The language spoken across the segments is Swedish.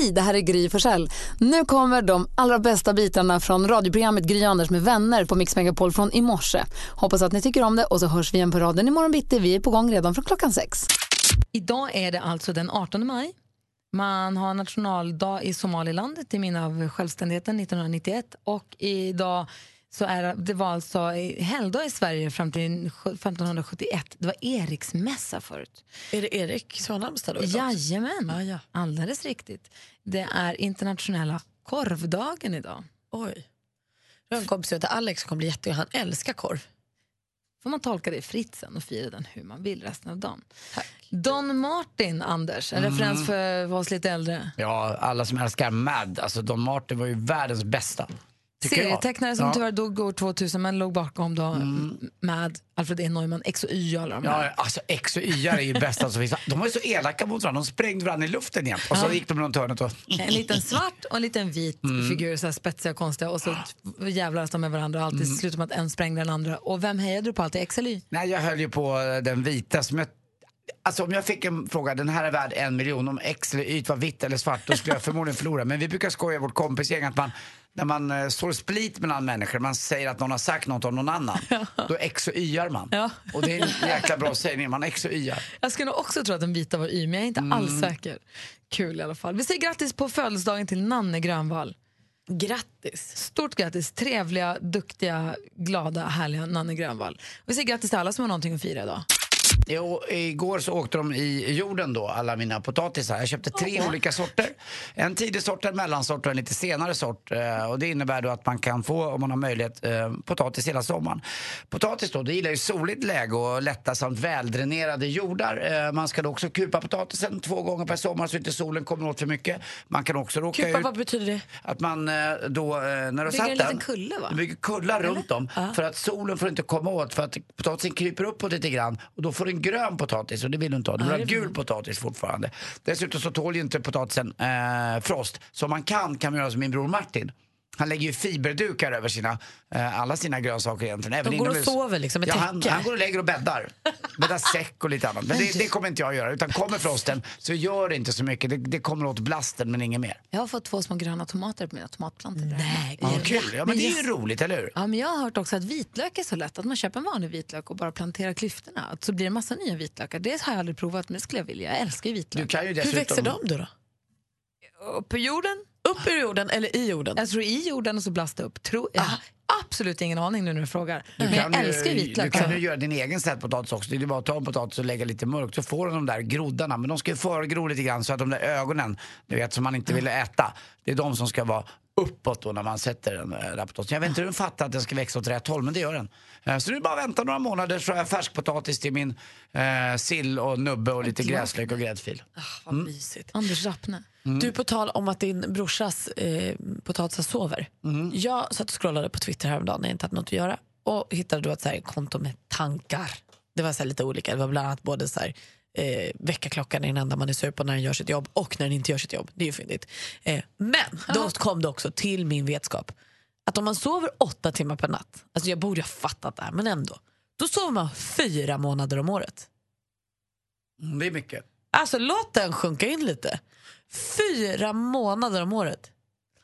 Hej, det här är Gry Forssell. Nu kommer de allra bästa bitarna från radioprogrammet Gry Anders med vänner på Mix Megapol från i morse. Hoppas att ni tycker om det och så hörs vi igen på raden imorgon bitti. Vi är på gång redan från klockan sex. Idag är det alltså den 18 maj. Man har nationaldag i Somaliland till minne av självständigheten 1991 och idag så är det var alltså helgdag i Sverige fram till 1571. Det var Eriksmässa förut. Är det Erik som har namnsdag då? Jajamän, Ah, ja. alldeles riktigt. Det är internationella korvdagen idag. Oj. Jag har en kompis som heter Alex som kommer bli jätte han älskar korv. Får man tolka det fritt sen och fira den hur man vill resten av dagen. Don Martin, Anders, en referens för oss lite äldre. Ja, alla som älskar Mad, alltså Don Martin var ju världens bästa. Serietecknare som Ja. tyvärr dog år 2000 men låg bakom då med Alfred E. Neumann, X och Y alla de här. Ja, alltså X och Y är ju bästa som finns. De var ju så elaka mot varandra, de sprängde varandra i luften igen. Och så gick de runt hörnet och... En liten svart och en liten vit Mm. figur, så här spetsiga och konstiga och så jävlas de med varandra och alltid Mm. slutar med att en sprängde den andra. Och vem hejade du på alltid, X eller Y? Nej, jag höll ju på den vita som jag... Alltså om jag fick en fråga, den här är värd en miljon, om X eller Y var vitt eller svart, då skulle jag förmodligen förlora. Men vi brukar skoja i vårt kompisgäng att man, när man eh, står split mellan människor, man säger att någon har sagt något om någon annan, då X och Y'ar man. Ja. Och det är en jäkla bra sägning, man X och Y'ar. Jag skulle nog också tro att den vita var Y, men jag är inte Mm. alls säker. Kul i alla fall. Vi säger grattis på födelsedagen till Nanne Grönvall. Grattis. Stort grattis, trevliga, duktiga, glada, härliga Nanne Grönvall. Vi säger grattis till alla som har någonting att fira idag. Jo, igår så åkte de i jorden då, alla mina potatisar. Jag köpte tre olika sorter. En tidig sort, en mellansort och en lite senare sort. Eh, Och det innebär då att man kan få, om man har möjlighet, eh, potatis hela sommaren. Potatis då, det gillar ju soligt läge och lätta samt väldränerade jordar. Eh, Man ska då också kupa potatisen två gånger per sommar så inte solen kommer åt för mycket. Man kan också råka Kupa, ut... vad betyder det? Att man då, när du har Bygger satt en den, kulle, va? bygger kullar runt om för att solen får inte komma åt för att potatisen kryper uppåt lite grann och då får en grön potatis och det vill du inte ha. Du vill ha gul potatis fortfarande. Dessutom så tål ju inte potatisen eh, frost. Så man kan kan man göra som min bror Martin. Han lägger ju fiberdukar över sina, eh, alla sina grönsaker egentligen. Även De går och inomhus. sover liksom med ja, han, han går och lägger och bäddar. Bäddar säck och lite annat. Men det, det kommer inte jag att göra. Utan kommer frosten så gör det inte så mycket. Det, det kommer åt blasten men inget mer. Jag har fått två små gröna tomater på mina tomatplantor. Nej, Ja, kul. Ja, men det är ju roligt, eller hur? Ja, men jag har hört också att vitlök är så lätt att man köper en vanlig vitlök och bara planterar klyftorna. Att så blir det en massa nya vitlökar. Det har jag aldrig provat men det skulle jag vilja. Jag älskar ju Du vitlök. kan ju Hur dessutom... växer de då? då? På jorden? Upp ur jorden eller i jorden? Jag tror i jorden och så blasta upp. Tro, jag har absolut ingen aning nu när du frågar. Men jag kan ju- älskar ju vitlök. Du kan ju göra din egen sätpotatis också. Det är bara att ta en potatis och lägga lite mörkt så får du de där groddarna. Men de ska ju förgro lite grann så att de där ögonen, du vet, som man inte vill äta, det är de som ska vara uppåt då när man sätter den eh, där potatisen. Jag vet inte hur den fattar att den ska växa åt rätt håll, men det gör den. Eh, Så är bara att vänta några månader så har jag färskpotatis till min eh, sill och nubbe och lite gräslök och gräddfil. Vad mysigt. Anders Rappne. Du, på tal om att din brorsas eh, potatisar sover. Jag satt och scrollade på Twitter häromdagen när jag inte hade något att göra och hittade då ett så här konto med tankar. Det var så här lite olika. Det var bland annat både så här, eh, väckarklockan är den enda man är sur på när den gör sitt jobb och när den inte gör sitt jobb. Det är ju fyndigt. Eh, men då kom det också till min vetskap att om man sover åtta timmar per natt, alltså jag borde ha fattat det här men ändå, då sover man fyra månader om året. Mm, det är mycket. Alltså låt den sjunka in lite. Fyra månader om året.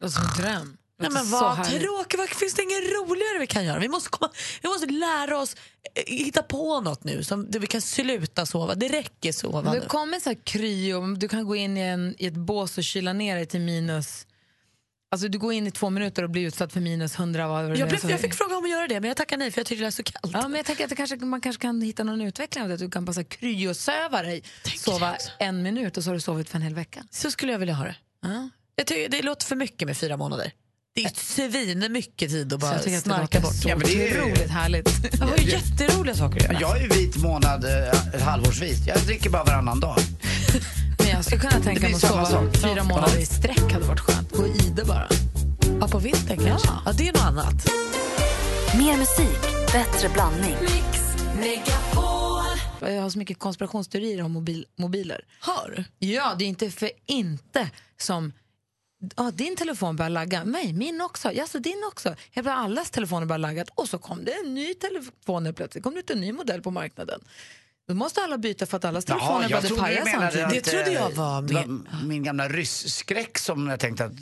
Som en dröm. Nej, men vad tråkigt, vad- finns det inget roligare vi kan göra? Vi måste, komma, vi måste lära oss eh, hitta på något nu som vi kan sluta sova. Det räcker sova nu. Det kommer så här kryo, du kan gå in i, en, i ett bås och kyla ner dig till minus... Alltså du går in i två minuter och blir utsatt för minus 100. Vad det Jag, blev, jag fick fråga om att göra det men jag tackar nej för jag tyckte det är så kallt. Ja, men jag tänker att det kanske, man kanske kan hitta någon utveckling av det. Att du kan här kryosöva dig, Tänker sova en minut och så har du sovit för en hel vecka. Så skulle jag vilja ha det. Ja. Jag tycker, det låter för mycket med fyra månader. Det är svin mycket tid att bara att det snarka bort. Ja, men det är- otroligt härligt. Jag har ju jätteroliga saker att göra. Jag är ju vit månad eh, halvårsvis. Jag dricker bara varannan dag. Men jag skulle kunna tänka mig att sova sak. fyra månader i sträck hade varit skönt. Gå i det bara. Ja, på vintern kanske. Ja. det är något annat. Mer musik, bättre blandning. Jag har så mycket konspirationsteorier om mobil, mobiler. Har Ja, det är inte för inte som Ja, din telefon börjar lagga. Nej, min också. Ja, så din också. Helt plötsligt allas telefoner börjar lagga. Och så kom det en ny telefon plötsligt. kom det ut en ny modell på marknaden. Då måste alla byta för att allas telefoner jag började paja samtidigt. Det trodde jag eh, var det med- min gamla ryssskräck som jag tänkte att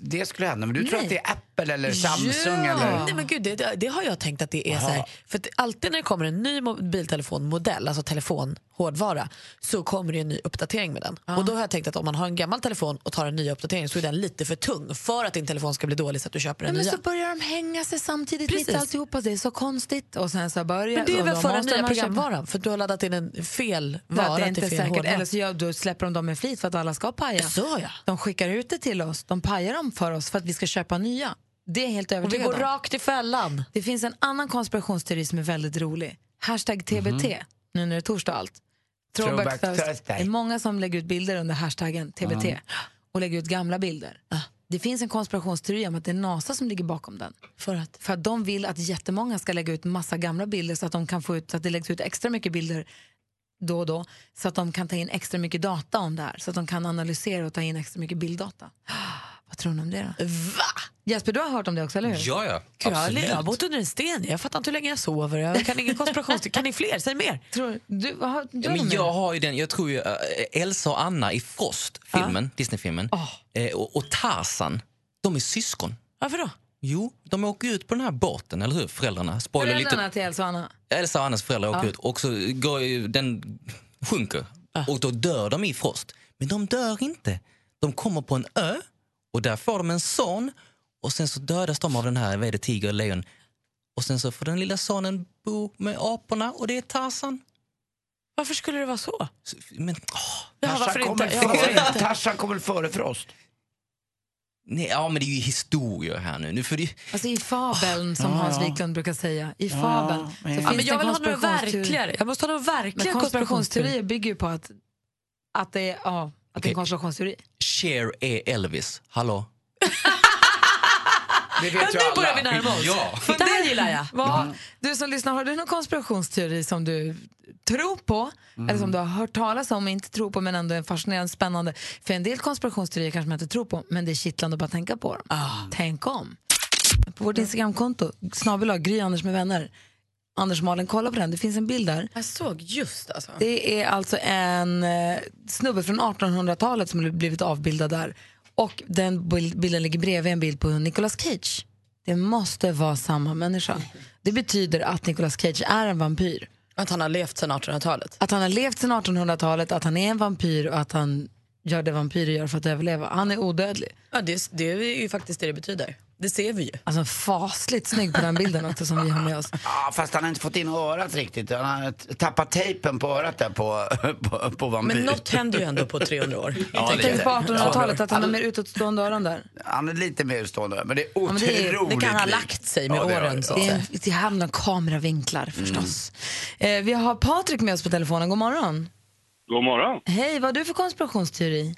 det skulle hända. Men du tror Nej. att det är Apple eller Samsung Ja. eller... Nej men gud, det, det- har jag tänkt att det är så här. För att alltid när det kommer en ny mobiltelefonmodell, alltså telefon, hårdvara, så kommer det en ny uppdatering med den. Och då har jag tänkt att om man har en gammal telefon och tar en ny uppdatering så är den lite för tung för att din telefon ska bli dålig så att du köper en men nya. så börjar de hänga sig samtidigt Precis. i alltihopa. Det är så konstigt. Och sen så börjar... Men det är väl för den nya programvaran för du har laddat in en fel Ja, vara det är inte till fel säkert. hårdvara. Eller så gör, då släpper de dem med flit för att alla ska paja. Så ja. De skickar ut det till oss. De pajar dem för oss för att vi ska köpa nya. Det är jag helt Och vi övertygad går om. rakt i fällan. Det finns en annan konspirationsteori som är väldigt rolig. Hashtag TBT, nu när det är torsdag allt. Throwback, Throwback Thursday. Thursday. Det är många som lägger ut bilder under hashtaggen TBT och lägger ut gamla bilder. Det finns en konspirationsteori om att det är NASA som ligger bakom den. För att? För att de vill att jättemånga ska lägga ut massa gamla bilder så att de kan få ut, så att det läggs ut extra mycket bilder då och då så att de kan ta in extra mycket data om det här. Så att de kan analysera och ta in extra mycket bilddata. Vad tror ni om det då? Va? Jesper, du har hört om det också, eller hur? Ja, ja. Gud, jag, har- Absolut. jag har bott under en sten. Jag fattar inte hur länge jag sover. Jag kan ingen konspirationsteori. Kan ni fler? Säg mer. Tror, du, har, du Ja, men jag har ju den, jag tror ju äh, Elsa och Anna i Frost, filmen, Disney-filmen, eh, och, och Tarzan, de är syskon. Varför då? Jo, de åker ut på den här båten, eller hur? Föräldrarna. Spoiler Föräldrarna lite. till Elsa och Anna. Elsa och Annas föräldrar åker ut och så går den sjunker och då dör de i frost. Men de dör inte. De kommer på en ö och där får de en son och sen så dödas de av den här, vad är det, tiger eller lejon. Och sen så får den lilla sonen bo med aporna och det är Tarzan. Varför skulle det vara så? Men, åh, Ja, Tarzan kommer Ja, kommer väl före Frost? nej, ja, men det är ju historier här nu. nu för det, Alltså i fabeln, som Hans Wiklund brukar säga. I fabeln så men- finns Ja, men det jag vill ha verkligare. Jag måste ha några verkliga konspirationsteorier. bygger ju på att, att det är, ja, att det är en konspirationsteori. Cher är Elvis. Hallå? Det vet ju nu börjar vi alla. närma oss. Ja. Det här gillar jag. Vad, du som lyssnar, har du någon konspirationsteori som du tror på eller som du har hört talas om och inte tror på men ändå är fascinerande spännande? För en del konspirationsteorier kanske man inte tror på men det är kittlande att bara tänka på dem. Tänk om. På vårt Instagramkonto, snabel Gry Anders med vänner. Anders Malin, kolla på den. Det finns en bild där. Jag såg just alltså. Det är alltså en eh, snubbe från 1800-talet som har blivit avbildad där. Och den bild- bilden ligger bredvid en bild på Nicolas Cage. Det måste vara samma människa. Det betyder att Nicolas Cage är en vampyr. Att han har levt sedan 1800-talet. Att han har levt sedan 1800-talet, att han är en vampyr och att han gör det vampyrer gör för att överleva. Han är odödlig. Ja, det, det är ju faktiskt det det betyder. Det ser vi ju. Alltså fasligt snygg på den bilden också som vi har med oss. Ja, fast han har inte fått in örat riktigt. Han har tappat tejpen på örat där på, på, på vampyr. Men något händer ju ändå på 300 år. Ja, Tänk lite. på 1800-talet att han har mer utåtstående öron där. Han är lite mer utstående, men det är men det är- otroligt det kan ha lagt sig med Ja, åren, det. så. Det, är, det hamnar kameravinklar förstås. Eh, vi har Patrik med oss på telefonen. God morgon. God morgon. Hej, vad har du för konspirationsteori?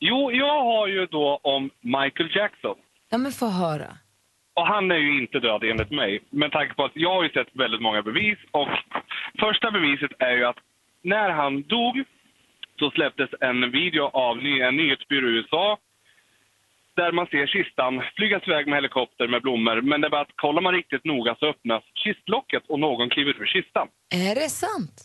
Jo, jag har ju då om Michael Jackson. Ja, men få höra. Och han är ju inte död enligt mig. Med tanke på att jag har ju sett väldigt många bevis. Och första beviset är ju att när han dog så släpptes en video av en nyhetsbyrå i USA. Där man ser kistan flygas iväg med helikopter med blommor. Men det bara att kollar man riktigt noga så öppnas kistlocket och någon kliver ur kistan. Är det sant?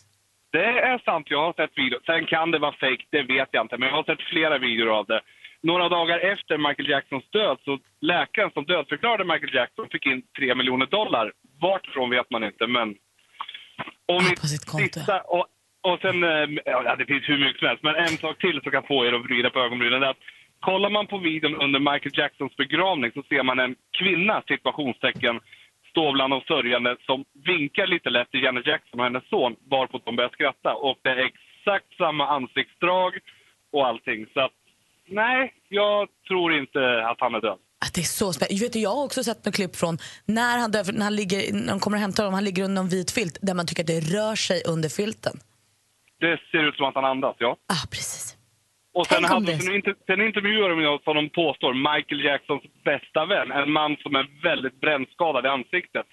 Det är sant, jag har sett video. Sen kan det vara fake, det vet jag inte. Men jag har sett flera videor av det. Några dagar efter Michael Jacksons död så läkaren som dödförklarade Michael Jackson fick in 3 miljoner dollar. Vartifrån vet man inte, men... Och Ah, mitt på sitt konto. Och, och sen, eh, ja det finns hur mycket som helst, men en sak till som kan få er att vrida på ögonbrynen. är att Kollar man på videon under Michael Jacksons begravning så ser man en kvinna, situationstecken, stå bland de sörjande som vinkar lite lätt till Janet Jackson och hennes son varpå de börjar skratta. Och det är exakt samma ansiktsdrag och allting. Så att, nej, jag tror inte att han är död. Att det är så spännande. Vet du, jag har också sett några klipp från när han, dör, när han ligger, när de kommer och hämtar honom, han ligger under en vit filt där man tycker att det rör sig under filten. Det ser ut som att han andas, ja. Ah, precis. Och sen, Tänk hade, sen, sen intervjuar de som de påstår Michael Jacksons bästa vän. En man som är väldigt brännskadad i ansiktet.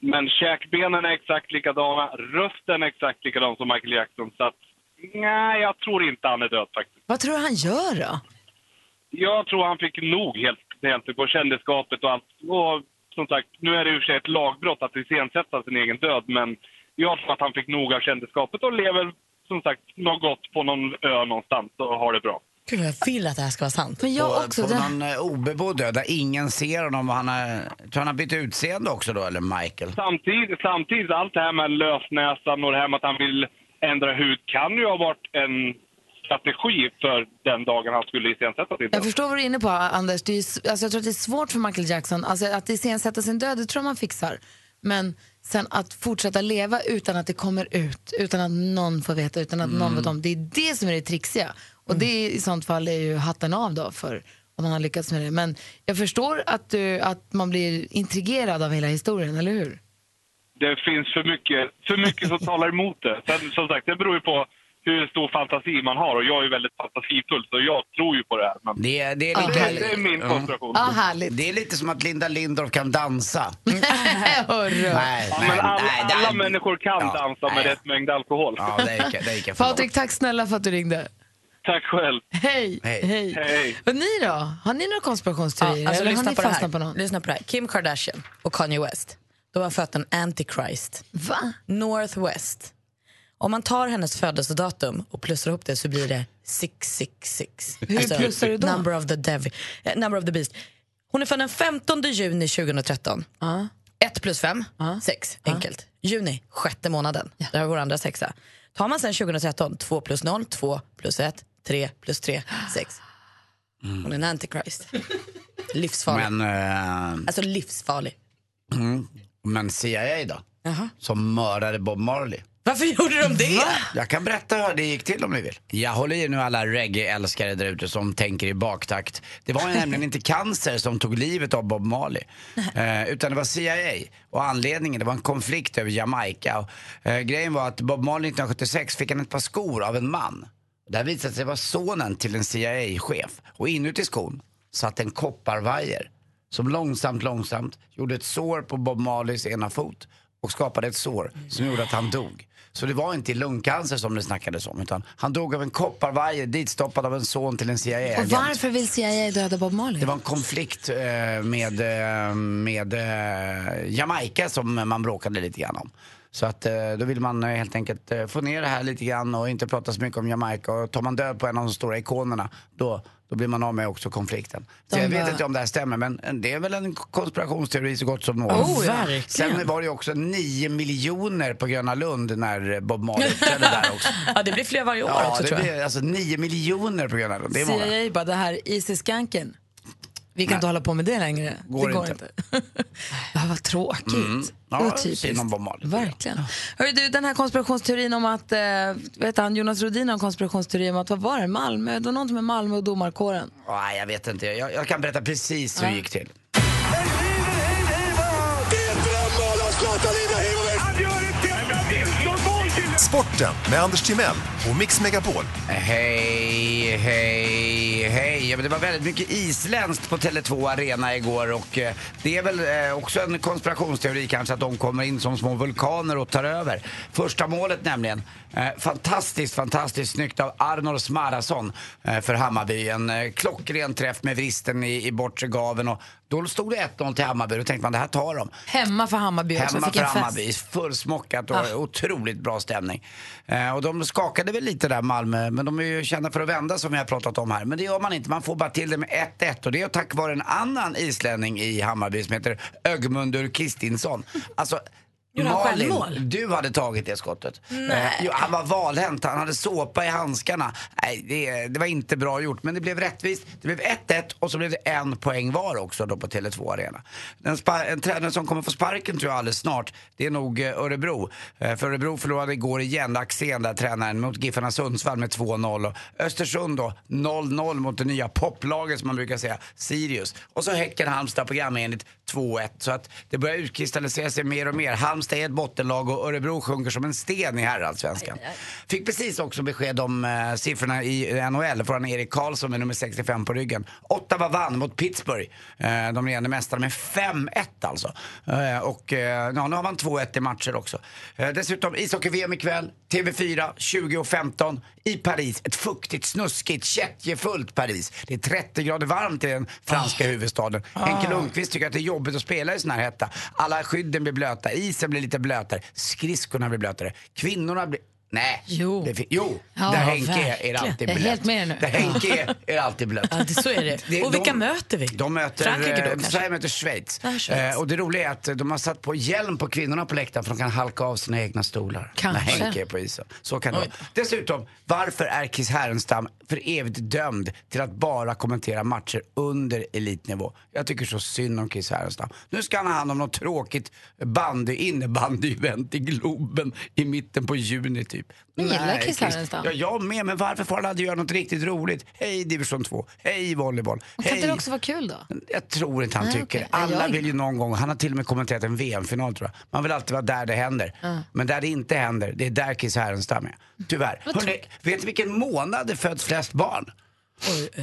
Men käkbenen är exakt likadana, rösten är exakt likadan som Michael Jackson. Så att, nej, jag tror inte han är död faktiskt. Vad tror du han gör då? Jag tror han fick nog helt, helt på kändisskapet och allt. Och som sagt, nu är det i och för sig ett lagbrott att iscensätta sin egen död, men jag tror att han fick nog av kändisskapet och lever som sagt något gott på någon ö någonstans och har det bra. Gud, jag vill att det här ska vara sant. Men jag på, också. på Det, någon eh, obebodd ö där ingen ser honom. Och han har, tror han har bytt utseende också då, eller Michael? Samtidigt, samtidigt, allt det här med lösnäsan och det här med att han vill ändra hud kan ju ha varit en strategi för den dagen han skulle iscensätta sin jag förstår vad du är inne på, Anders. Det är, alltså, jag tror att det är svårt för Michael Jackson. Alltså, att iscensätta sin död, det tror jag man fixar. Men sen att fortsätta leva utan att det kommer ut, utan att någon får veta, utan att någon vet om. Det är det som är det trixiga. Och det är, i sånt fall är ju hatten av då för om man har lyckats med det. Men jag förstår att, du, att man blir intrigerad av hela historien, eller hur? Det finns för mycket, för mycket som talar emot det. Sen, som sagt, det beror ju på hur stor fantasi man har och jag är ju väldigt fantasifull så jag tror ju på det här. Men Det, är- det, är Ja, lite, härligt. det är min konspiration. Ja, härligt. det är lite som att Linda Lindorff kan dansa. Nej, Ja, nej, men alla, nej, det- alla människor kan Ja, dansa med nej. rätt mängd alkohol. Ja, det gick, det gick. Patrik, tack snälla för att du ringde. Tack själv. Hej. Hej. Hej. Hej. Och ni då? Har ni några konspirationsteorier? alltså, eller har lyssna, på det på lyssna på det här. Kim Kardashian och Kanye West. De har fött en antichrist. Va? Northwest. Om man tar hennes födelsedatum och plussar ihop det så blir det 666. Hur plussar du då? Number of the, devil, eh, number of the beast. Hon är född den 15 juni 2013. Ja. 1 plus 5, 6. Enkelt. Juni, sjätte månaden. Det här är vår andra sexa. Tar man sen 2013, 2 plus 0, 2 plus 1, 3 plus 3, 6. Hon är en antichrist. Livsfarlig. Men, eh, Alltså livsfarlig. Men CIA då? Jaha. Som mördade Bob Marley. Varför gjorde de det? Jag kan berätta hur det gick till om ni vill. Jag håller i nu alla reggae-älskare där ute som tänker i baktakt. Det var nämligen inte cancer som tog livet av Bob Marley. Eh, utan det var CIA. Och anledningen, det var en konflikt över Jamaica. Och, eh, grejen var att Bob Marley 1976 fick han ett par skor av en man. Det här visade sig vara sonen till en CIA-chef. Och inuti skon satt en kopparvajer som långsamt, långsamt gjorde ett sår på Bob Marleys ena fot och skapade ett sår som gjorde att han dog. Så det var inte lungcancer som det snackades om utan han dog av en kopparvajer ditstoppad av en son till en Och CIA-agent. varför vill CIA döda Bob Marley? Det var en konflikt eh, med, eh, med eh, Jamaica som man bråkade lite grann om. Så att eh, då vill man eh, helt enkelt få ner det här lite grann och inte prata så mycket om Jamaica. Och tar man död på en av de stora ikonerna då, då blir man av med också konflikten. Så jag vet inte om det här stämmer men det är väl en konspirationsteori så gott som någon. Oh, ja. Verkligen. Sen var det ju också 9 miljoner på Gröna Lund när Bob Marley uppträdde där också. Ja, det blir fler varje år Ja, också det tror jag. blir alltså 9 miljoner på Gröna Lund. Det är många. CIA bara, det här IC-skanken. Vi kan inte hålla på med det längre. Går det går inte. inte. ja, vad tråkigt. Mm. Ja, det var typiskt. Verkligen. Hörru, du, den här konspirationsteorin om att, eh, vet han, Jonas Rodin har en konspirationsteori om att, vad var det, Malmö, det var någonting med Malmö och domarkåren. Nej, jag vet inte. Jag, jag kan berätta precis hur det gick till. Sporten med Anders Timell och Mix Megapol. Hej, hej, hej. Ja, men Det var väldigt mycket isländskt på Tele2 Arena igår och eh, det är väl eh, också en konspirationsteori kanske att de kommer in som små vulkaner och tar över. Första målet nämligen, eh, fantastiskt, fantastiskt snyggt av Arnor Smarason eh, för Hammarby. En eh, klockren träff med vristen i, i bortre gaven och då stod det 1-0 till Hammarby. Då tänkte man det här tar de. Hemma för Hammarby också, Hemma för. Hammarby, fullsmockat och Ah. otroligt bra stämning. Eh, och de skakade väl lite där Malmö, men de är ju kända för att vända som vi har pratat om här. Men det gör man inte, man får bara till det med 1-1 och det är tack vare en annan islänning i Hammarby som heter Ögmundur Kristinsson. Alltså, Gjorde han självmål? du hade tagit det skottet. Eh, jo, han var valhänt, han hade såpa i handskarna. Nej, det, det var inte bra gjort, men det blev rättvist. Det blev 1-1 och så blev det en poäng var också då på Tele2 Arena. Den en tränare som kommer få sparken tror jag alldeles snart, det är nog eh, Örebro. Eh, för Örebro förlorade igår igen, Axén där tränaren, mot Giffarna Sundsvall med 2-0. Och Östersund då, 0-0 mot det nya poplaget som man brukar säga, Sirius. Och så Häcken Halmstad programenligt 2-1. Så att det börjar utkristallisera sig mer och mer. Halmstad är ett bottenlag och Örebro sjunker som en sten i herrallsvenskan. Fick precis också besked om eh, siffrorna i NHL från Erik Karlsson med nummer 65 på ryggen. Ottawa vann mot Pittsburgh, eh, de regerande mästarna, med 5-1 alltså. Eh, och eh, ja, nu har man 2-1 i matcher också. Eh, dessutom ishockey-VM ikväll, TV4, 20.15. i Paris. Ett fuktigt, snuskigt, kättjefullt Paris. Det är 30 grader varmt i den franska huvudstaden. Henke Lundqvist tycker att det är jobbigt att spela i sån här hetta. Alla skydden blir blöta, isen blir lite blötare, skridskorna blir blötare, kvinnorna blir Nej, Jo. det jo Ja, där Henke är, är verkligen. alltid Jag är blött. helt med nu. Där Henke är, är alltid blött. Ja, det, så är det. Och vilka möter vi? De möter, Frankrike då eh? Sverige möter Schweiz. Ja, Schweiz. Eh, och det roliga är att eh, de har satt på hjälm på kvinnorna på läktaren för de kan halka av sina egna stolar. Kanske. När Henke är på isen. Så kan det vara. Dessutom, varför är Kiss Härenstam för evigt dömd till att bara kommentera matcher under elitnivå? Jag tycker så synd om Kiss Härenstam. Nu ska han ha hand om något tråkigt bandy, innebandy-event i Globen i mitten på juni typ. Jag gillar Nej, Kiss Härenstam. Ja, jag med, men varför får han aldrig göra något riktigt roligt? Hej division 2, hej volleyboll, Kan inte hej... det också vara kul då? Jag tror inte han Nej, tycker okej. Ja, Alla jag- vill ju någon gång, han har till och med kommenterat en VM-final tror jag. Man vill alltid vara där det händer. Men där det inte händer, det är där Kiss Härenstam är. Tyvärr. Hörrni, vet ni vilken månad det föds flest barn?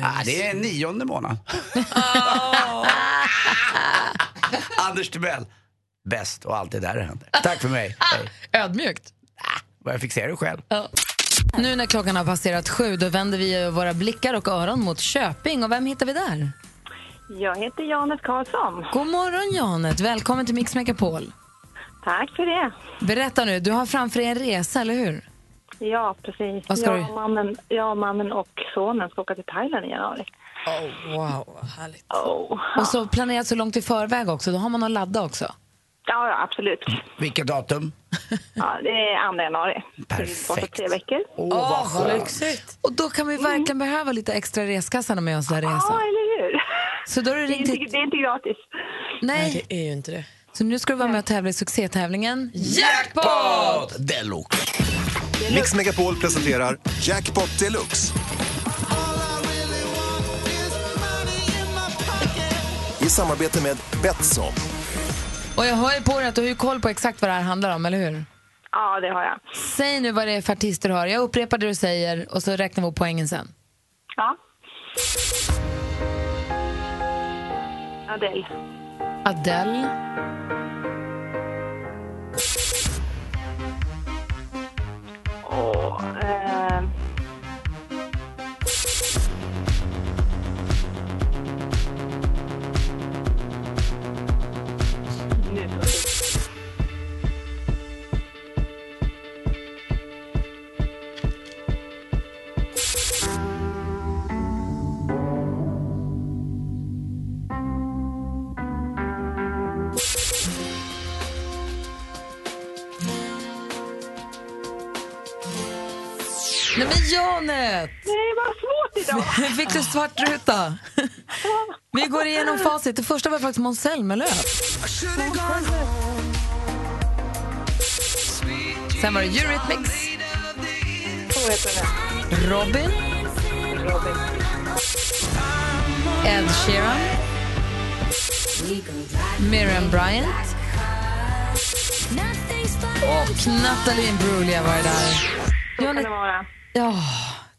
ah, det är nionde månad. Anders Timell, bäst och alltid där det händer. Tack för mig. Hej. Ödmjukt. Vad jag fick se det själv. Nu när klockan har passerat sju då vänder vi våra blickar och öron mot Köping. Och vem hittar vi där? Jag heter Janet Karlsson. God morgon Janet, välkommen till Mix Megapol. Tack för det. Berätta nu, du har framför dig en resa, eller hur? Ja, precis. Vad ska jag, du- och mannen, jag, och mannen och sonen ska åka till Thailand i januari. Oh, wow, vad härligt. Oh. Och så planerat så långt i förväg också, då har man att ladda också. Ja, ja, absolut. Vilket datum? Ja, det är 2 januari. Perfekt. Tre veckor. Åh, vad skönt. Och då kan vi verkligen behöva lite extra reskassa med oss där Ja, resa. eller hur? Så då har du Det är, inte, det är inte gratis. Nej, Det är ju inte det. så nu ska du vara med och tävla i succétävlingen Jackpot deluxe. Mix Megapol presenterar Jackpot Deluxe. I samarbete med Betsson. Och jag hör ju på dig att du har ju koll på exakt vad det här handlar om, eller hur? Ja, det har jag. Säg nu vad det är för artister du har. Jag upprepar det du säger och så räknar vi upp poängen sen. Ja. Adele. Adele, Och, eh, idag. Fick du svart ruta? Vi går igenom facit. Det första var faktiskt Måns Zelmerlöw. Sen var det Eurythmics. Robin, Robin. Ed Sheeran, Miriam Bryant och Natalie Imbruglia var det där. Så kan det vara. ja,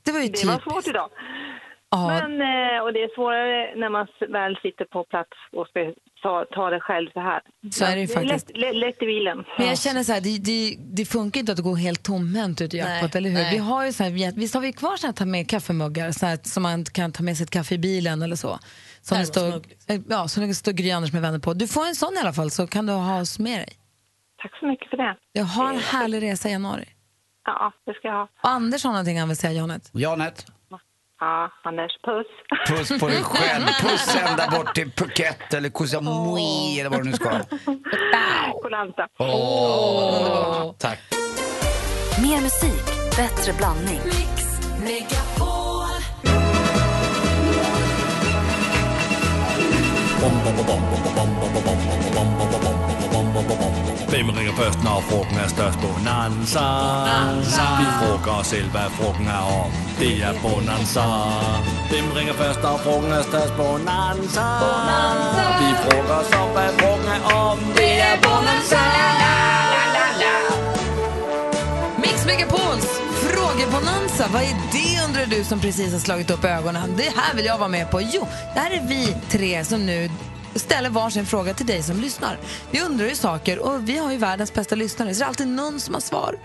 det var ju Det var typiskt. svårt idag. Men, eh, och det är svårare när man väl sitter på plats och ska ta, ta det själv så här. Så är det ju faktiskt. Lätt, lätt, i bilen. Men jag känner så här, det, det, det funkar inte att gå helt tomhänt ut i jackpot, eller hur? nej. Vi har ju så här, vi- visst har vi kvar så här, ta med kaffemuggar så här, som man kan ta med sitt kaffe i bilen eller så? Som det står, eh, ja, som det står Gry Anders med vänner på. Du får en sån i alla fall så kan du ha oss med dig. Tack så mycket för det. Jag har en härlig resa i januari. Ja, det ska jag ha. Och Anders har någonting han vill säga, Janet. Janet, Ja, Anders, puss. puss på dig själv. Puss ända bort till Phuket eller Koh Samui eller vad du nu ska. Koh Lanta. Åh, tack. Mer musik, bättre blandning. Hvem ringer først, når frugten er størst? Bonanza. Vi frugger os selv, hvad frugten er om. Det er Bonanza. Hvem ringer først, når frugten er størst? Bonanza. Vi frugger os om, frugten er om. Det er Bonanza. Mix Megapols frågebonanza. Vad är det undrar du som precis har slagit upp ögonen? Det här vill jag vara med på. Jo, det här är vi tre som nu ställer varsin fråga till dig som lyssnar. Vi undrar ju saker och vi har ju världens bästa lyssnare så det är alltid någon som har svar.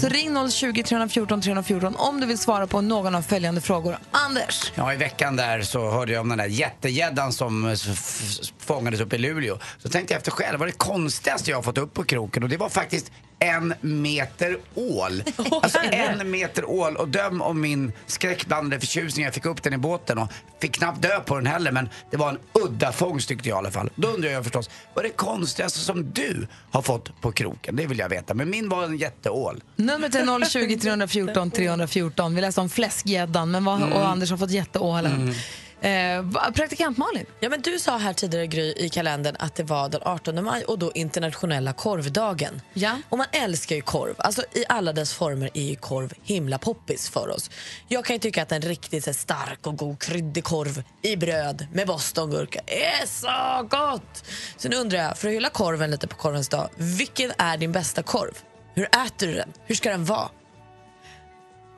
Så ring 020 314 314 om du vill svara på någon av följande frågor. Anders! Ja, i veckan där så hörde jag om den där jättegäddan som fångades upp i Luleå. Så tänkte jag efter själv, vad är det konstigaste jag har fått upp på kroken? Och det var faktiskt en meter ål. Alltså en meter ål. Och döm om min skräckblandade förtjusning. Jag fick upp den i båten och fick knappt dö på den heller. Men det var en udda fångst tyckte jag i alla fall. Då undrar jag förstås, vad är det konstigaste som du har fått på kroken? Det vill jag veta. Men min var en jätteål. Numret är 020 314 314. Vi läste om fläskgäddan men vad, och Anders har fått jätteålen. Eh, praktikant Malin? Ja, men du sa här tidigare Gry, i kalendern att det var den 18 maj och då internationella korvdagen. Ja. Och man älskar ju korv. Alltså I alla dess former är ju korv himla poppis för oss. Jag kan ju tycka att en riktigt så stark och god kryddig korv i bröd med bostongurka är så gott! Så nu undrar jag, för att hylla korven lite på korvens dag, vilken är din bästa korv? Hur äter du den? Hur ska den vara?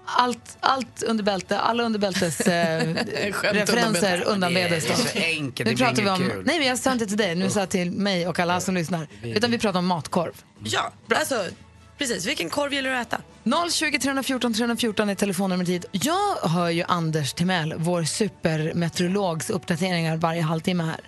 Allt, allt under bälte, alla under bältes eh, referenser undanledes. Nu pratar vi om, kul. nej men jag sa inte till dig, nu sa jag till mig och alla som lyssnar. Utan vi pratar om matkorv. Ja, alltså precis. Vilken korv gillar du att äta? 020 314 314 är telefonnumret hit. Jag hör ju Anders Timell, vår supermeteorologs uppdateringar varje halvtimme här.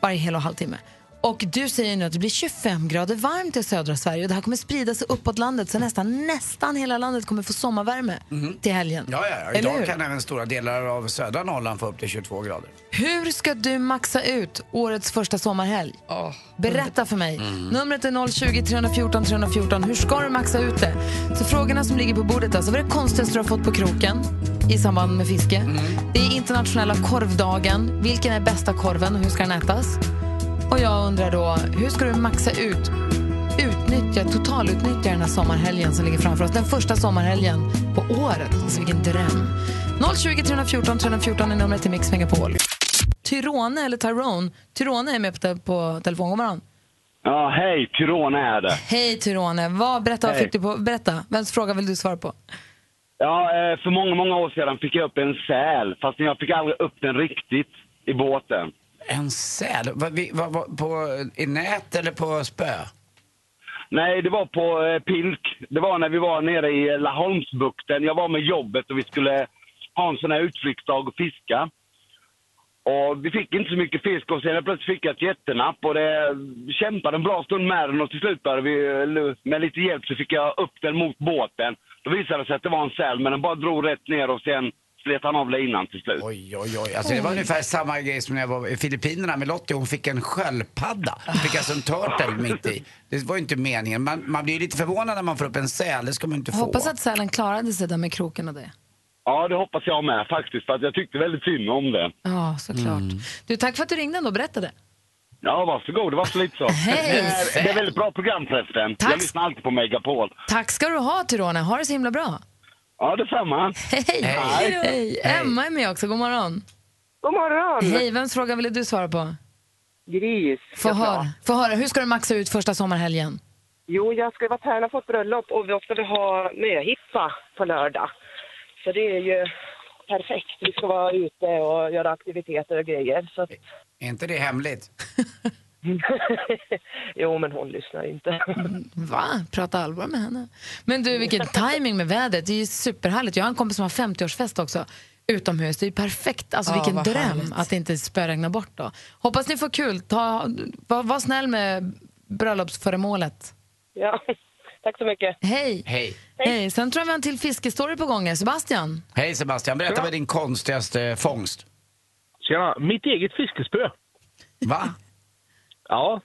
Varje hel och halvtimme. Och du säger nu att det blir 25 grader varmt i södra Sverige och det här kommer sprida sig uppåt landet så nästan, nästan hela landet kommer få sommarvärme till helgen. Ja, ja, ja. Idag kan även stora delar av södra Norrland få upp till 22 grader. Hur ska du maxa ut årets första sommarhelg? Berätta för mig. Numret är 020 314 314. Hur ska du maxa ut det? Så frågorna som ligger på bordet alltså, vad är det konstigaste du har fått på kroken i samband med fiske? Det är internationella korvdagen. Vilken är bästa korven och hur ska den ätas? Och jag undrar då, hur ska du maxa ut, utnyttja, totalutnyttja den här sommarhelgen som ligger framför oss? Den första sommarhelgen på året. Alltså vilken dröm. 020 314 314 är numret till Mix Megapol. Tyrone eller Tyrone. Tyrone är med på, på telefon. God morgon. Ja, hej, Tyrone är det. Hej Tyrone. Vad, berätta, vad fick du på, berätta, vems fråga vill du svara på? Ja, eh, för många, många år sedan fick jag upp en säl, fast jag fick aldrig upp den riktigt i båten. En säl? Va, vi, va, va, på, I nät eller på spö? Nej, det var på eh, Pilk. Det var när vi var nere i Laholmsbukten. Jag var med jobbet och vi skulle ha en sån här utflyktsdag och fiska. Och vi fick inte så mycket fisk och sen plötsligt fick jag ett jättenapp och det vi kämpade en bra stund med den och till slut började vi, eh, med lite hjälp så fick jag upp den mot båten. Då visade det sig att det var en säl men den bara drog rätt ner och sen slet han av linan till slut. Oj, oj, oj. Alltså, det var ungefär samma grej som när jag var i Filippinerna med Lottie. Hon fick en sköldpadda. Hon fick alltså en turtle mitt i. Det var ju inte meningen. Man, man blir ju lite förvånad när man får upp en säl. Det ska man inte Jag få. hoppas att sälen klarade sig där med kroken och det. Ja, det hoppas jag med faktiskt för att jag tyckte väldigt synd om det. Ja, såklart. Du, tack för att du ringde ändå och berättade. Ja, varsågod. Det var så lite så. Hej! Det är, det är väldigt bra program förresten. Tack. Jag lyssnar alltid på Megapol. Tack ska du ha Tyrone. Ha det så himla bra. Ja, detsamma. Hej! Hej. Hej. Emma är med också. God morgon. God morgon. Hej, vems fråga ville du svara på? Gris. Få höra. Få höra. Hur ska du maxa ut första sommarhelgen? Jo, jag ska vara tärna på ett bröllop och då ska vi ha möhippa på lördag. Så det är ju perfekt. Vi ska vara ute och göra aktiviteter och grejer. Så. Är inte det hemligt? jo, men hon lyssnar inte. Va? Prata allvar med henne. Men du, vilken timing med vädret. Det är ju superhärligt. Jag har en kompis som har 50-årsfest också utomhus. Det är ju perfekt. Alltså Ja, vilken vad dröm härligt. att det inte spöregnar bort då. Hoppas ni får kul. Ta, var, var snäll med bröllopsföremålet. Ja, tack så mycket. Hej. Hej. Hej. Sen tror jag vi har en till fiskestory på gång. Sebastian. Hej Sebastian, berätta vad är din konstigaste fångst? Tjena, mitt eget fiskespö. Va? Ja.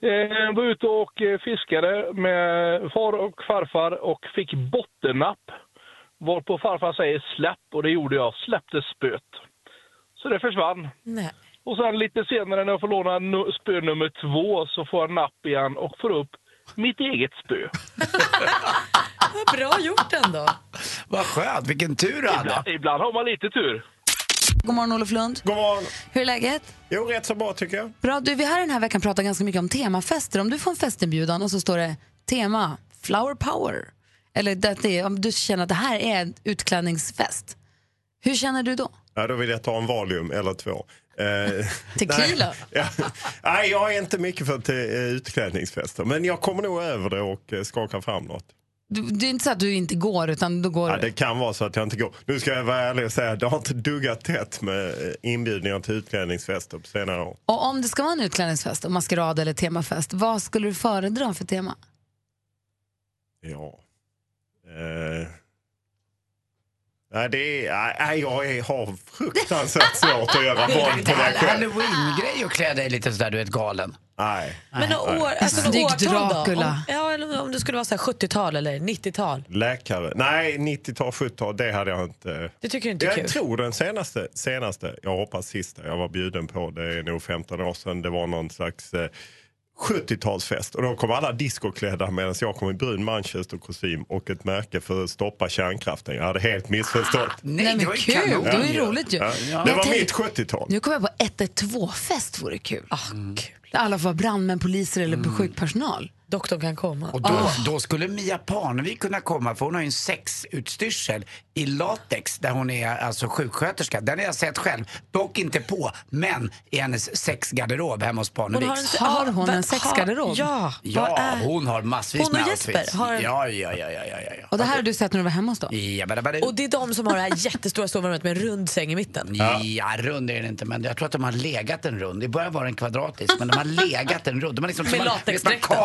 Eh, var ute och eh, fiskade med far och farfar och fick bottennapp. Varpå farfar säger släpp och det gjorde jag. Släppte spöet. Så det försvann. Nej. Och sen lite senare när jag får låna spö nummer två så får jag napp igen och får upp mitt eget spö. Vad bra gjort ändå. Vad skönt, vilken tur du hade. Ibland, ibland har man lite tur. God morgon Olof Lund. God morgon. Hur är läget? Jo, rätt så bra tycker jag. Bra. Du, vi har den här veckan pratat ganska mycket om temafester. Om du får en festinbjudan och så står det tema flower power. Eller det, det, om du känner att det här är en utklädningsfest. Hur känner du då? Ja, då vill jag ta en Valium eller två. Eh, Tequila? Nej, ja, nej, jag är inte mycket för te- eh, utklädningsfester. Men jag kommer nog över det och eh, skakar fram något. Du, det är inte så att du inte går, utan då går Ja, du. det kan vara så att jag inte går. Nu ska jag vara ärlig och säga det har inte duggat tätt med eh, inbjudningar till utklädningsfester på senare år. Och om det ska vara en utklädningsfest, och maskerad eller temafest, vad skulle du föredra för tema? Ja. Eh. Nej, det är, nej, jag är, har fruktansvärt svårt att göra är lite på mig själv. halloween-grej att klä dig lite sådär, du vet, galen. Nej. Men några år, alltså några Snygg årtal då? Dracula. Om, ja, eller om det skulle vara så här 70-tal eller 90-tal. Läkare. Nej, 90-tal, 70-tal, det hade jag inte. Det tycker du inte är jag kul? tror den senaste, senaste, jag hoppas sista jag var bjuden på, det är nog 15 år sedan, det var någon slags eh, 70-talsfest. Och då kom alla discoklädda medan jag kom i brun manchesterkostym och ett märke för att stoppa kärnkraften. Jag hade helt missförstått. Nej, men kul, det var ju roligt ju. Ja. Det var mitt 70-tal. Nu kommer jag på 112-fest vore kul. Ah, Mm. Där alla får vara brandmän, poliser eller sjukpersonal. Doktorn kan komma. Och då, Ah. då skulle Mia Parnevik kunna komma, för hon har ju en sexutstyrsel i latex där hon är alltså sjuksköterska. Den har jag sett själv, dock inte på, men i hennes sexgarderob hemma hos Parnevik. Har hon en- Har hon en sexgarderob? Ja. Ja, är- hon har massvis Hon och med Jesper outfits. har- Ja, ja, ja, ja, ja, ja, ja. Och det här har du sett när du var hemma hos dem? Ja, bara, bara. Och det är de som har det här jättestora sovrummet med en rund säng i mitten. Ja. rund är den inte, men jag tror att de har legat en rund. I början var den kvadratisk, men de har legat en rund. De har liksom, Med latexdräkten.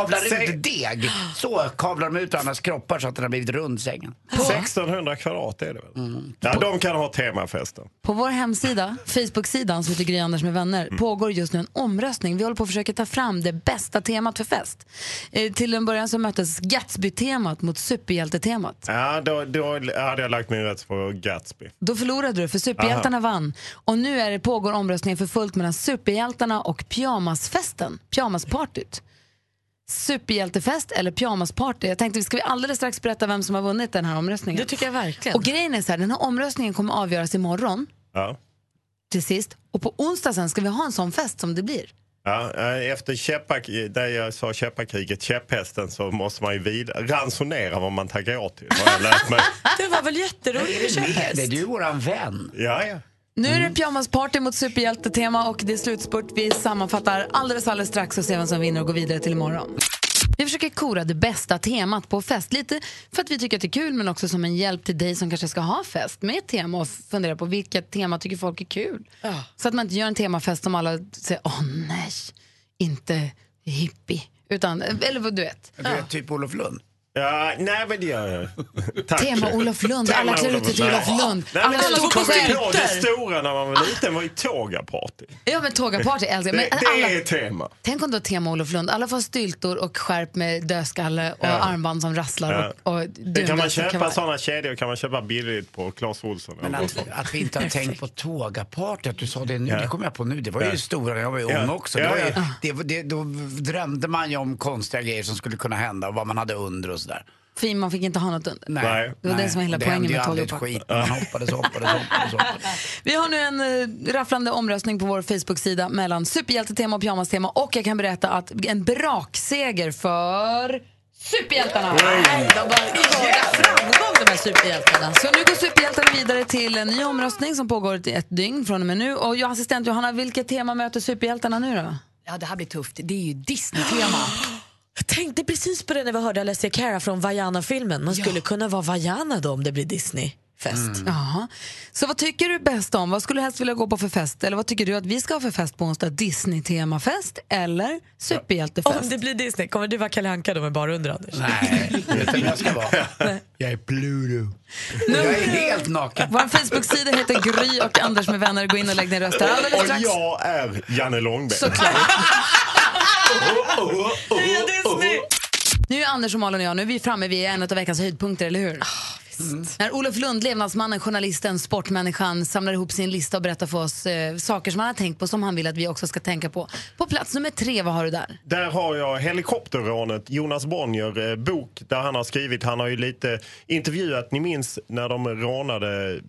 Ut deg. Så kavlar de ut varandras kroppar så att den har blivit rund, sängen. 1600 kvadrat är det väl? Ja, de kan ha temafester. På vår hemsida, Facebook-sidan som heter Gry Anders med vänner, Mm. pågår just nu en omröstning. Vi håller på att försöka ta fram det bästa temat för fest. Eh, till en början så möttes Gatsby-temat mot superhjältetemat. Ja, då, då hade jag lagt min röst på Gatsby. Då förlorade du, för superhjältarna vann. Och nu är det, pågår omröstningen för fullt mellan superhjältarna och pyjamasfesten, pyjamaspartyt. Superhjältefest eller pyjamasparty. Jag tänkte, ska vi alldeles strax berätta vem som har vunnit den här omröstningen? Det tycker jag verkligen. Och grejen är så här, den här omröstningen kommer avgöras imorgon Ja. till sist. Och på onsdag sen ska vi ha en sån fest som det blir. Ja, eh, efter käppa, där jag sa käppakriget, käpphästen, så måste man ju vid, ransonera vad man taggar ja till. Det var väl jätteroligt med käpphäst? Det är du våran vän. Ja, ja. Nu är det pyjamasparty mot superhjältetema och det är slutspurt. Vi sammanfattar alldeles, alldeles strax och ser vem som vinner och går vidare till imorgon. Vi försöker kora det bästa temat på fest. Lite för att vi tycker att det är kul men också som en hjälp till dig som kanske ska ha fest med ett tema och fundera på vilket tema tycker folk är kul. Så att man inte gör en temafest som alla säger, åh nej, inte hippie. Utan, eller vad du vet. Du är typ Olof Lund. Ja, nej men det gör jag. Tack. Tema Olof Lund. Alla klär ut sig till Olof Lund. Nej, Alla står jag på ihåg det skyltar. stora när man var liten var ju tågaparty. Ja men tågaparty älskar jag. Det, det alla, är tema. Tänk om du har tema Olof Lund. Alla får styltor och skärp med dödskalle och Ja. armband som rasslar. Ja. Och, och kan man och köpa sådana kedjor kan man köpa billigt på Clas Ohlson. Men att, att vi inte har tänkt på tågaparty, att du sa det nu, Ja. det kom jag på nu. Det var ju Ja. stora när jag var ung också. Ja, Det var ju, det, det, då drömde man ju om konstiga grejer som skulle kunna hända och vad man hade under och sådär. Fin, man fick inte ha något under. Nej. Det var det som var hela Och det poängen med ett tågaparty. skit. Man hoppades, hoppades, hoppades, hoppades. Vi har nu en uh, rafflande omröstning på vår Facebook-sida mellan superhjältetema och pyjamastema och jag kan berätta att en brakseger för superhjältarna. Nej, de var i höga framgång de här superhjältarna. Så nu går superhjältarna vidare till en ny omröstning som pågår i ett dygn från och med nu. Och jag, assistent Johanna, vilket tema möter superhjältarna nu då? Ja, det här blir tufft. Det är ju Disney-tema. Jag tänkte precis på det när vi hörde Alessia Cara från Vaiana-filmen. Man skulle kunna vara Vaiana då om det blir Disney-fest. Jaha. Så vad tycker du bäst om? Vad skulle du helst vilja gå på för fest? Eller vad tycker du att vi ska ha för fest på onsdag? Disney-temafest eller superhjältefest? Om det blir Disney, kommer du vara Kalle Anka då med bara under Anders? Nej, vet du jag ska vara? Jag är Pluto. Jag är helt naken. Vår Facebook-sida heter Gry och Anders med vänner. Gå in och lägg ner röster alldeles Och strax. jag är Janne Långben. Nu är Anders och Malin och jag nu är vi framme vid en av veckans höjdpunkter, eller hur? När Olof Lund, levnadsmannen, journalisten, sportmänniskan samlar ihop sin lista och berättar för oss eh, saker som han har tänkt på som han vill att vi också ska tänka på. På plats nummer tre, vad har du där? Där har jag helikopterrånet, Jonas Bonnier, eh, bok där han har skrivit, han har ju lite intervjuat, ni minns när de rånade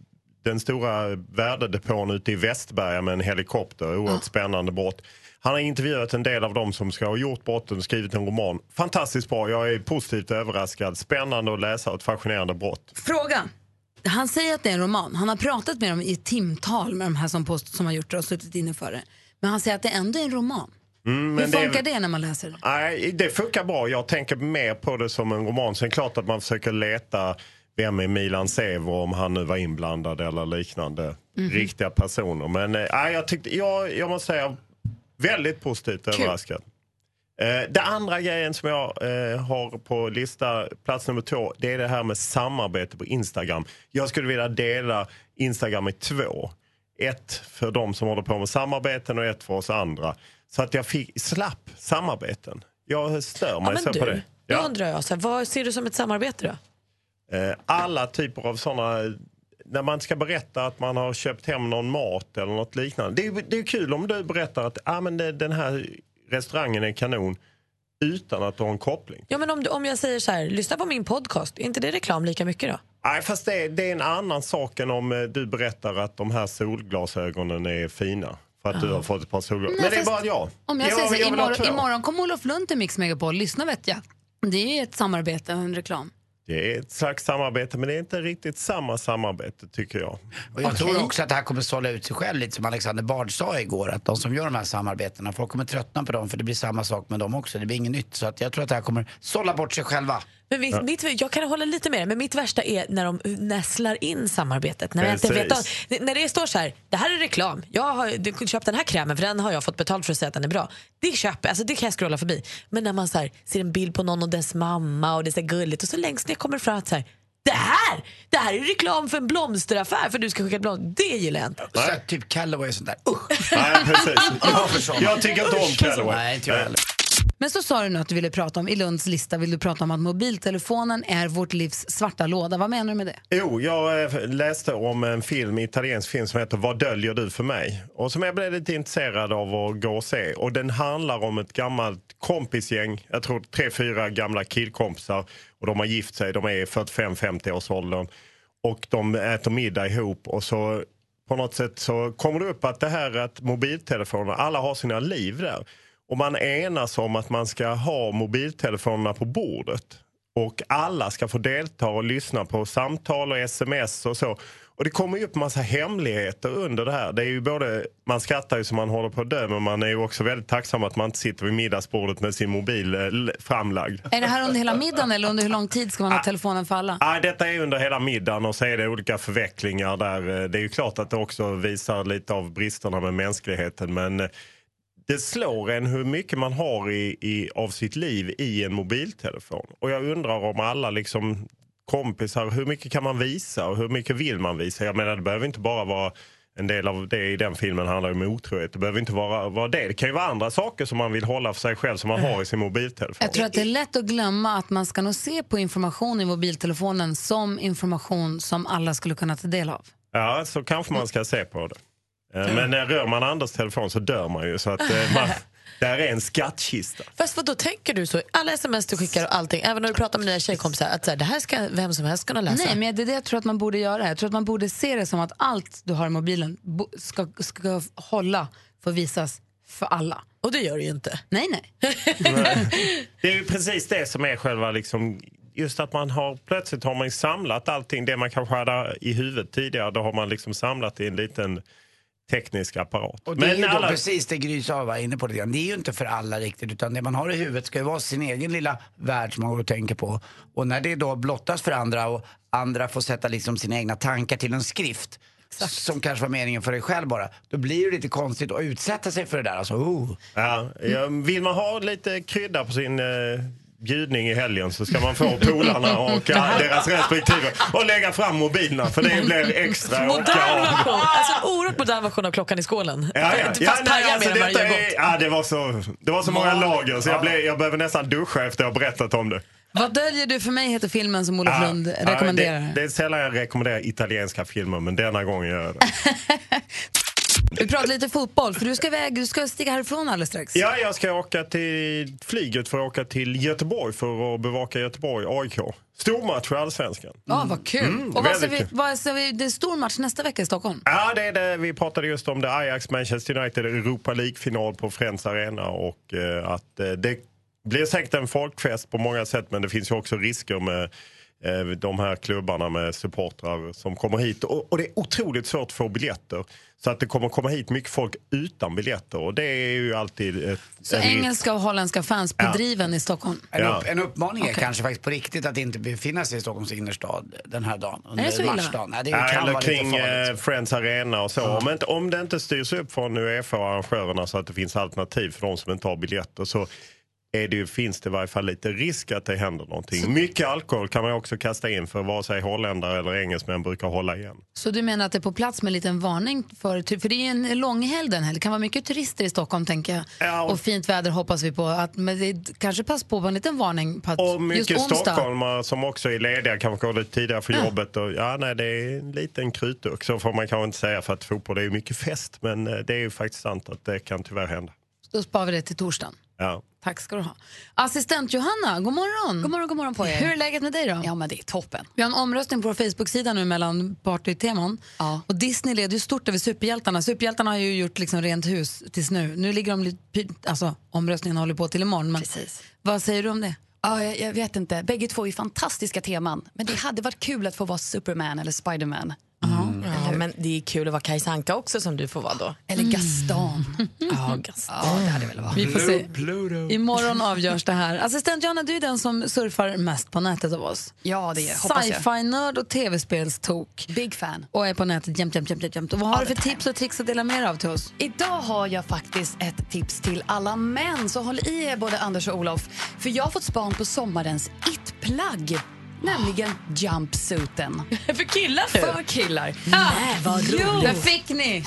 den stora värdedepån ute i Västberga med en helikopter, oerhört spännande brott. Han har intervjuat en del av dem som ska ha gjort brotten och skrivit en roman. Fantastiskt bra, jag är positivt överraskad. Spännande att läsa och ett fascinerande brott. Fråga. han säger att det är en roman. Han har pratat med dem i timtal med de här som, post, som har gjort det och suttit inne för det. Men han säger att det ändå är en roman. Mm, Hur men det- funkar det när man läser det? Nej, det funkar bra. Jag tänker mer på det som en roman. Sen är det klart att man försöker leta vem är Milan Sevo om han nu var inblandad eller liknande Mhm. riktiga personer. Men nej, jag, tyckte, jag, jag måste säga väldigt positivt överraskad. Eh, det andra grejen som jag eh, har på lista, plats nummer två, det är det här med samarbete på Instagram. Jag skulle vilja dela Instagram i två. Ett för de som håller på med samarbeten och ett för oss andra. Så att jag fick, slapp samarbeten. Jag stör Ja, mig men så du, på det. Då undrar jag, så här, vad ser du som ett samarbete då? Eh, alla typer av såna när man ska berätta att man har köpt hem någon mat eller något liknande. Det är, det är kul om du berättar att ah, men det, den här restaurangen är kanon utan att du har en koppling. Ja, men om, du, om jag säger så här, lyssna på min podcast, är inte det reklam lika mycket då? Nej, fast det, det är en annan sak än om eh, du berättar att de här solglasögonen är fina. För att du har fått ett par solglasögon. Nej, Men det är bara jag. Om jag, säger så, ha imorgon, imorgon kommer Olof Lund till Mix Megapol. Lyssna vet jag. Det är ett samarbete och en reklam. Det är ett slags samarbete, men det är inte riktigt samma samarbete tycker jag. Och jag tror också att det här kommer sålla ut sig själv lite som Alexander Bard sa igår. Att de som gör de här samarbetena, folk kommer tröttna på dem för det blir samma sak med dem också. Det blir inget nytt. Så att jag tror att det här kommer sålla bort sig själva. Men mitt, mitt, jag kan hålla lite med men mitt värsta är när de näslar in samarbetet. När, inte vet, om- när det står så här, det här är reklam, jag har du, köpt den här krämen för den har jag fått betalt för att säga att den är bra. Det köper alltså det kan jag scrolla förbi. Men när man så här, ser en bild på någon och dess mamma och det är så gulligt och så längst ner kommer det fram att så här, det här, det här är reklam för en blomsteraffär för du ska skicka blomster. Det gillar jag inte. Så typ Callaway och sånt där. Usch! Nej, precis. Jag. Jag tycker inte om Callaway. Nej, inte jag heller. Men så sa du nu att du ville prata om, i Lunds lista vill du prata om att mobiltelefonen är vårt livs svarta låda. Vad menar du med det? Jo, jag eh, läste om en film, italiensk film som heter Vad döljer du för mig? Och som jag blev lite intresserad av att gå och se. Och den handlar om ett gammalt kompisgäng, jag tror tre, fyra gamla killkompisar. Och de har gift sig, de är i 45-50 års åldern. Och de äter middag ihop och så på något sätt så kommer det upp att det här att mobiltelefoner, alla har sina liv där. Och man enas om att man ska ha mobiltelefonerna på bordet. Och alla ska få delta och lyssna på samtal och sms och så. Och det kommer ju upp massa hemligheter under det här. Det är ju både, man skrattar ju som man håller på att dö men man är ju också väldigt tacksam att man inte sitter vid middagsbordet med sin mobil eh, framlagd. Är det här under hela middagen eller under hur lång tid ska man ha telefonen för alla? Nej, detta är under hela middagen och så är det olika förvecklingar där. eh, Det är ju klart att det också visar lite av bristerna med mänskligheten men eh, det slår en hur mycket man har i, i, av sitt liv i en mobiltelefon. Och jag undrar om alla liksom kompisar, hur mycket kan man visa och hur mycket vill man visa? Jag menar det behöver inte bara vara en del av det i den filmen handlar om otrohet. Det behöver inte vara, vara det. Det kan ju vara andra saker som man vill hålla för sig själv som man har i sin mobiltelefon. Jag tror att det är lätt att glömma att man ska nog se på information i mobiltelefonen som information som alla skulle kunna ta del av. Ja, så kanske man ska se på det. Eh, Men när rör man Anders telefon så dör man ju. Så att eh, man, där är en skattkista. Fast vad då tänker du så? Alla sms du skickar och allting, även när du pratar med dina tjejkompisar, att så här, det här ska vem som helst kunna läsa. Nej, men det är det jag tror att man borde göra. Jag tror att man borde se det som att allt du har i mobilen ska, ska hålla för visas för alla. Och det gör det ju inte. Nej, nej. Det är ju precis det som är själva liksom, just att man har plötsligt har man samlat allting. Det man kanske hade i huvudet tidigare, då har man liksom samlat i en liten teknisk apparat. Och det är ju alla- precis det Gry sa, var inne på det grann. Det är ju inte för alla riktigt utan det man har i huvudet ska ju vara sin egen lilla värld som man går och tänker på. Och när det då blottas för andra och andra får sätta liksom sina egna tankar till en skrift som kanske var meningen för dig själv bara, då blir det lite konstigt att utsätta sig för det där. Alltså, oh. Ja, ja, vill man ha lite krydda på sin eh, bjudning i helgen så ska man få polarna och eh, deras respektive och lägga fram mobilerna för det blir extra Modern version, alltså en oerhört modern version av Klockan i skålen. Ja, ja. Fast Ja, nej, alltså, detta gör är, ja, det, var så, det var så många lager så jag, blev, jag behöver nästan duscha efter jag har berättat om det. Vad döljer du för mig heter filmen som Olof Ja, Lund rekommenderar. det, det är sällan jag rekommenderar italienska filmer men denna gången gör jag det. Vi pratar lite fotboll, för du ska, iväg, du ska stiga härifrån alldeles strax. Ja, jag ska åka till flyget för att åka till Göteborg för att bevaka Göteborg-AIK. Stormatch i Allsvenskan. Ja, vad kul. Mm, och vad väldigt vi, kul. vad ska vi, det är stor match nästa vecka i Stockholm. Ja, det är det. Vi pratade just om det. Ajax-Manchester United Europa League-final på Friends Arena. Och eh, att eh, det blir säkert en folkfest på många sätt men det finns ju också risker med eh, de här klubbarna med supportrar som kommer hit. Och, och det är otroligt svårt att få biljetter. Så att det kommer komma hit mycket folk utan biljetter och det är ju alltid ett, Så en risk. engelska och holländska fans på Ja. driven i Stockholm? En, Ja. upp, en uppmaning är kanske faktiskt på riktigt att inte befinna sig i Stockholms innerstad den här dagen. Under det så illa? matchdagen. Nej, det Ja, kan eller vara lite kring eh, Friends Arena och så. Om, inte, om det inte styrs upp från Uefa och arrangörerna så att det finns alternativ för de som inte har biljetter så är det, finns det i varje fall lite risk att det händer någonting. Mycket alkohol kan man också kasta in för vare sig holländare eller engelsmän brukar hålla igen. Så du menar att det är på plats med en liten varning? För, för det är en långhelg den här. Det kan vara mycket turister i Stockholm tänker jag. Och fint väder hoppas vi på. Att, men det kanske pass på med en liten varning på att Och just mycket onsdag. stockholmare som också är lediga, kanske går lite tidigare för jobbet. Och, ja, nej, det är en liten krutdurk, så får man kanske inte säga för att fotboll är mycket fest. Men eh, det är ju faktiskt sant att det kan tyvärr hända. Då sparar vi det till torsdagen. Ja. Tack ska du ha. Assistent Johanna, god morgon. God morgon, god morgon på er. Hur är läget med dig då? Ja, men det är toppen. Vi har en omröstning på vår Facebook-sida nu mellan partyteman. Och Disney leder ju stort över superhjältarna. Superhjältarna har ju gjort liksom rent hus tills nu. Nu ligger de lite... Alltså, omröstningen håller på till imorgon. Men Vad säger du om det? Ja, jag, jag vet inte. Bägge två är fantastiska teman. Men det hade varit kul att få vara Superman eller Spiderman. Ja, men det är kul att vara Kajsa Anka också som du får vara då. Eller Gaston. Ja, Gaston. Ja, det hade väl varit. Vi får se. Imorgon avgörs det här. Assistent Johanna, du är den som surfar mest på nätet av oss. Ja, det är hoppas jag. Sci-fi-nörd och tv-spelstok. Big fan. Och är på nätet jämt, jämt, jämt, jämt, jämt. Och vad har du för tips och tricks att dela med dig av till oss? Idag har jag faktiskt ett tips till alla män, så håll i er både Anders och Olof. För jag har fått span på sommarens it-plagg. Nämligen jumpsuiten. För killar nu? För killar. Nej, vad roligt. där fick ni!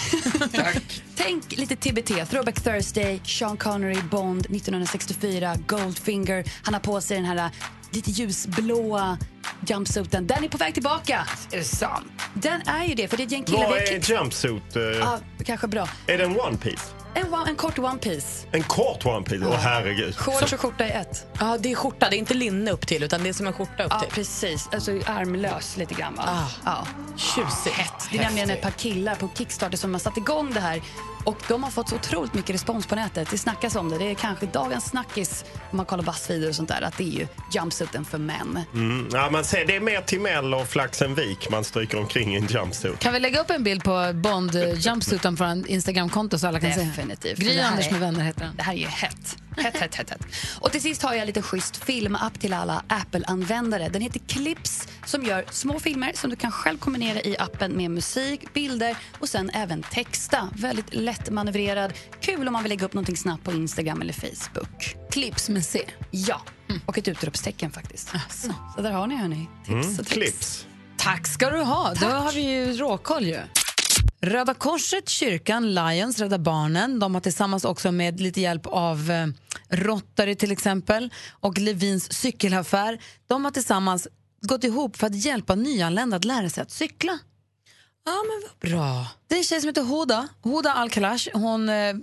Tänk lite TBT, Throwback Thursday, Sean Connery, Bond 1964, Goldfinger. Han har på sig den här äh, lite ljusblåa jumpsuiten. Den är på väg tillbaka. Är det sant? Den är ju det, för det är ett gäng killar. Vad är klipp- jumpsuit? eh, Ja, kanske bra. Är det en one piece? En, one- en kort one piece. En kort one piece? Åh herregud. Shorts och skjorta i ett. Ja, det är skjorta. Det är inte linne upp till, utan det är som en skjorta upp Ja, till. precis. Alltså armlös lite grann. Va? Ah. Ja. Tjusigt. Det är nämligen ett par killar på Kickstarter som har satt igång det här. Och de har fått så otroligt mycket respons på nätet. Det snackas om det. Det är kanske dagens snackis om man kollar Buzzfeed och sånt där. Att det är ju jumpsuiten för män. Mm. Ja, man ser, det är mer Timell och Flaxenvik man stryker omkring i en jumpsuit. Kan vi lägga upp en bild på Bond eh, jumpsuiten en Instagramkonto så alla kan se? Definitivt. Gry Det här Anders är- med vänner heter den. Det här är ju hett. Hett, hett, hett, hett. Och till sist har jag lite schysst filmapp till alla Apple-användare. Den heter Clips som gör små filmer som du kan själv kombinera i appen med musik, bilder och sen även texta. Väldigt lättmanövrerad. Kul om man vill lägga upp någonting snabbt på Instagram eller Facebook. Clips med C. Ja, och ett utropstecken faktiskt. Så där har ni hörni. Tips Mm. och tricks. Clips. Tack ska du ha. Då har vi ju råkoll ju. Röda Korset, kyrkan, Lions, Rädda Barnen. De har tillsammans också med lite hjälp av eh, Rotary till exempel och Levins cykelaffär. De har tillsammans gått ihop för att hjälpa nyanlända att lära sig att cykla. Ja, men vad bra. Det är en tjej som heter Hoda, Hoda Al-Kalash. Hon eh,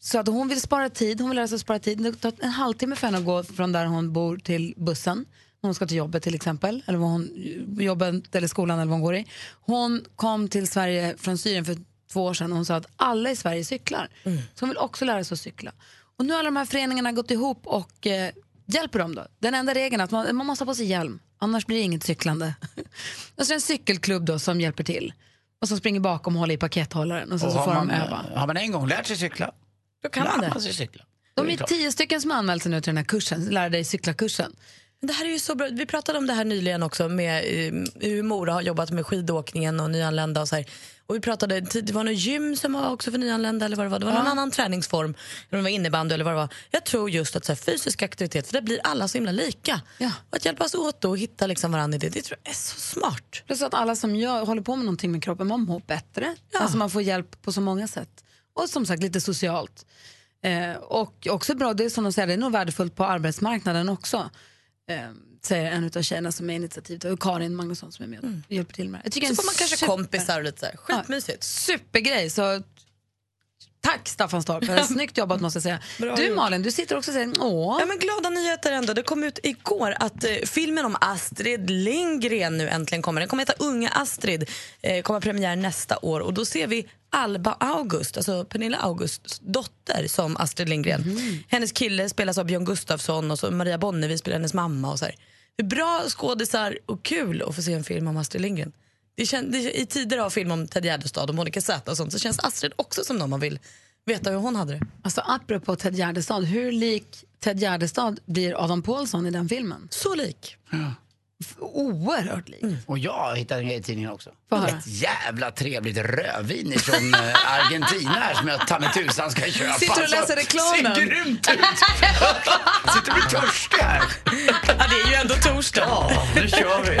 sa att hon vill spara tid, hon vill lära sig att spara tid. Det tar en halvtimme för henne att gå från där hon bor till bussen. Hon ska till jobbet till exempel, eller vad hon, jobbet eller skolan eller vad hon går i. Hon kom till Sverige från Syrien för två år sedan och hon sa att alla i Sverige cyklar. Så hon vill också lära sig att cykla. Och nu har alla de här föreningarna gått ihop och eh, hjälper dem då. Den enda regeln är att man, man måste ha på sig hjälm, annars blir det inget cyklande. och så är en cykelklubb då som hjälper till. Och som springer bakom och håller i pakethållaren och sen Och så får man, de öva. har man en gång lärt sig cykla, Då kan lär man det. man sig cykla. De är tio stycken som har anmält sig nu till den här kursen, Lära dig cykla-kursen. Det här är ju så bra. Vi pratade om det här nyligen också med eh, hur Mora har jobbat med skidåkningen och nyanlända och så här. Och vi pratade, det var något gym som var också för nyanlända eller vad det var. Det var någon annan träningsform, om det var innebandy eller vad det var. Jag tror just att så här, fysisk aktivitet, för det blir alla så himla lika. Och att hjälpas åt då och hitta liksom varandra i det, det tror jag är så smart. Plus att alla som gör, håller på med någonting med kroppen, man mår bättre. Alltså man får hjälp på så många sätt. Och som sagt lite socialt. Eh, och också bra, det är som de säger, det är nog värdefullt på arbetsmarknaden också. Eh, säger en av tjejerna som är initiativet, och Karin Magnusson som är med och hjälper till med det. Jag tycker Så får man kanske super- kompisar och lite så här. Skitmysigt. Supergrej. Så tack Staffan Stark, snyggt jobbat måste jag säga. Bra du. Malin, du sitter också och säger åh. Ja, men glada nyheter ändå. Det kom ut igår att eh, filmen om Astrid Lindgren nu äntligen kommer. Den kommer heta Unga Astrid. Eh, kommer premiär nästa år. Och då ser vi Alba August, alltså Pernilla Augusts dotter som Astrid Lindgren. Hennes kille spelas av Björn Gustafsson och så Maria Bonnevie spelar hennes mamma. Och så här. hur bra skådisar och kul att få se en film om Astrid Lindgren. Det kän, det, I tider av film om Ted Gärdestad och Monica Z och sånt så känns Astrid också som någon man vill veta hur hon hade det. Alltså apropå Ted Gärdestad, hur lik Ted Gärdestad blir Adam Pålsson i den filmen? Så lik. F- Oerhört lik. Och jag hittade en grej i tidningen också. Höra. Ett jävla trevligt rödvin från eh, Argentina här som jag ta mig tusan ska köpa. Sitter du och läser reklamen? Ser grymt ut! Sitter blir törstig här. Ja, det är ju ändå torsdag. Ja, nu kör vi.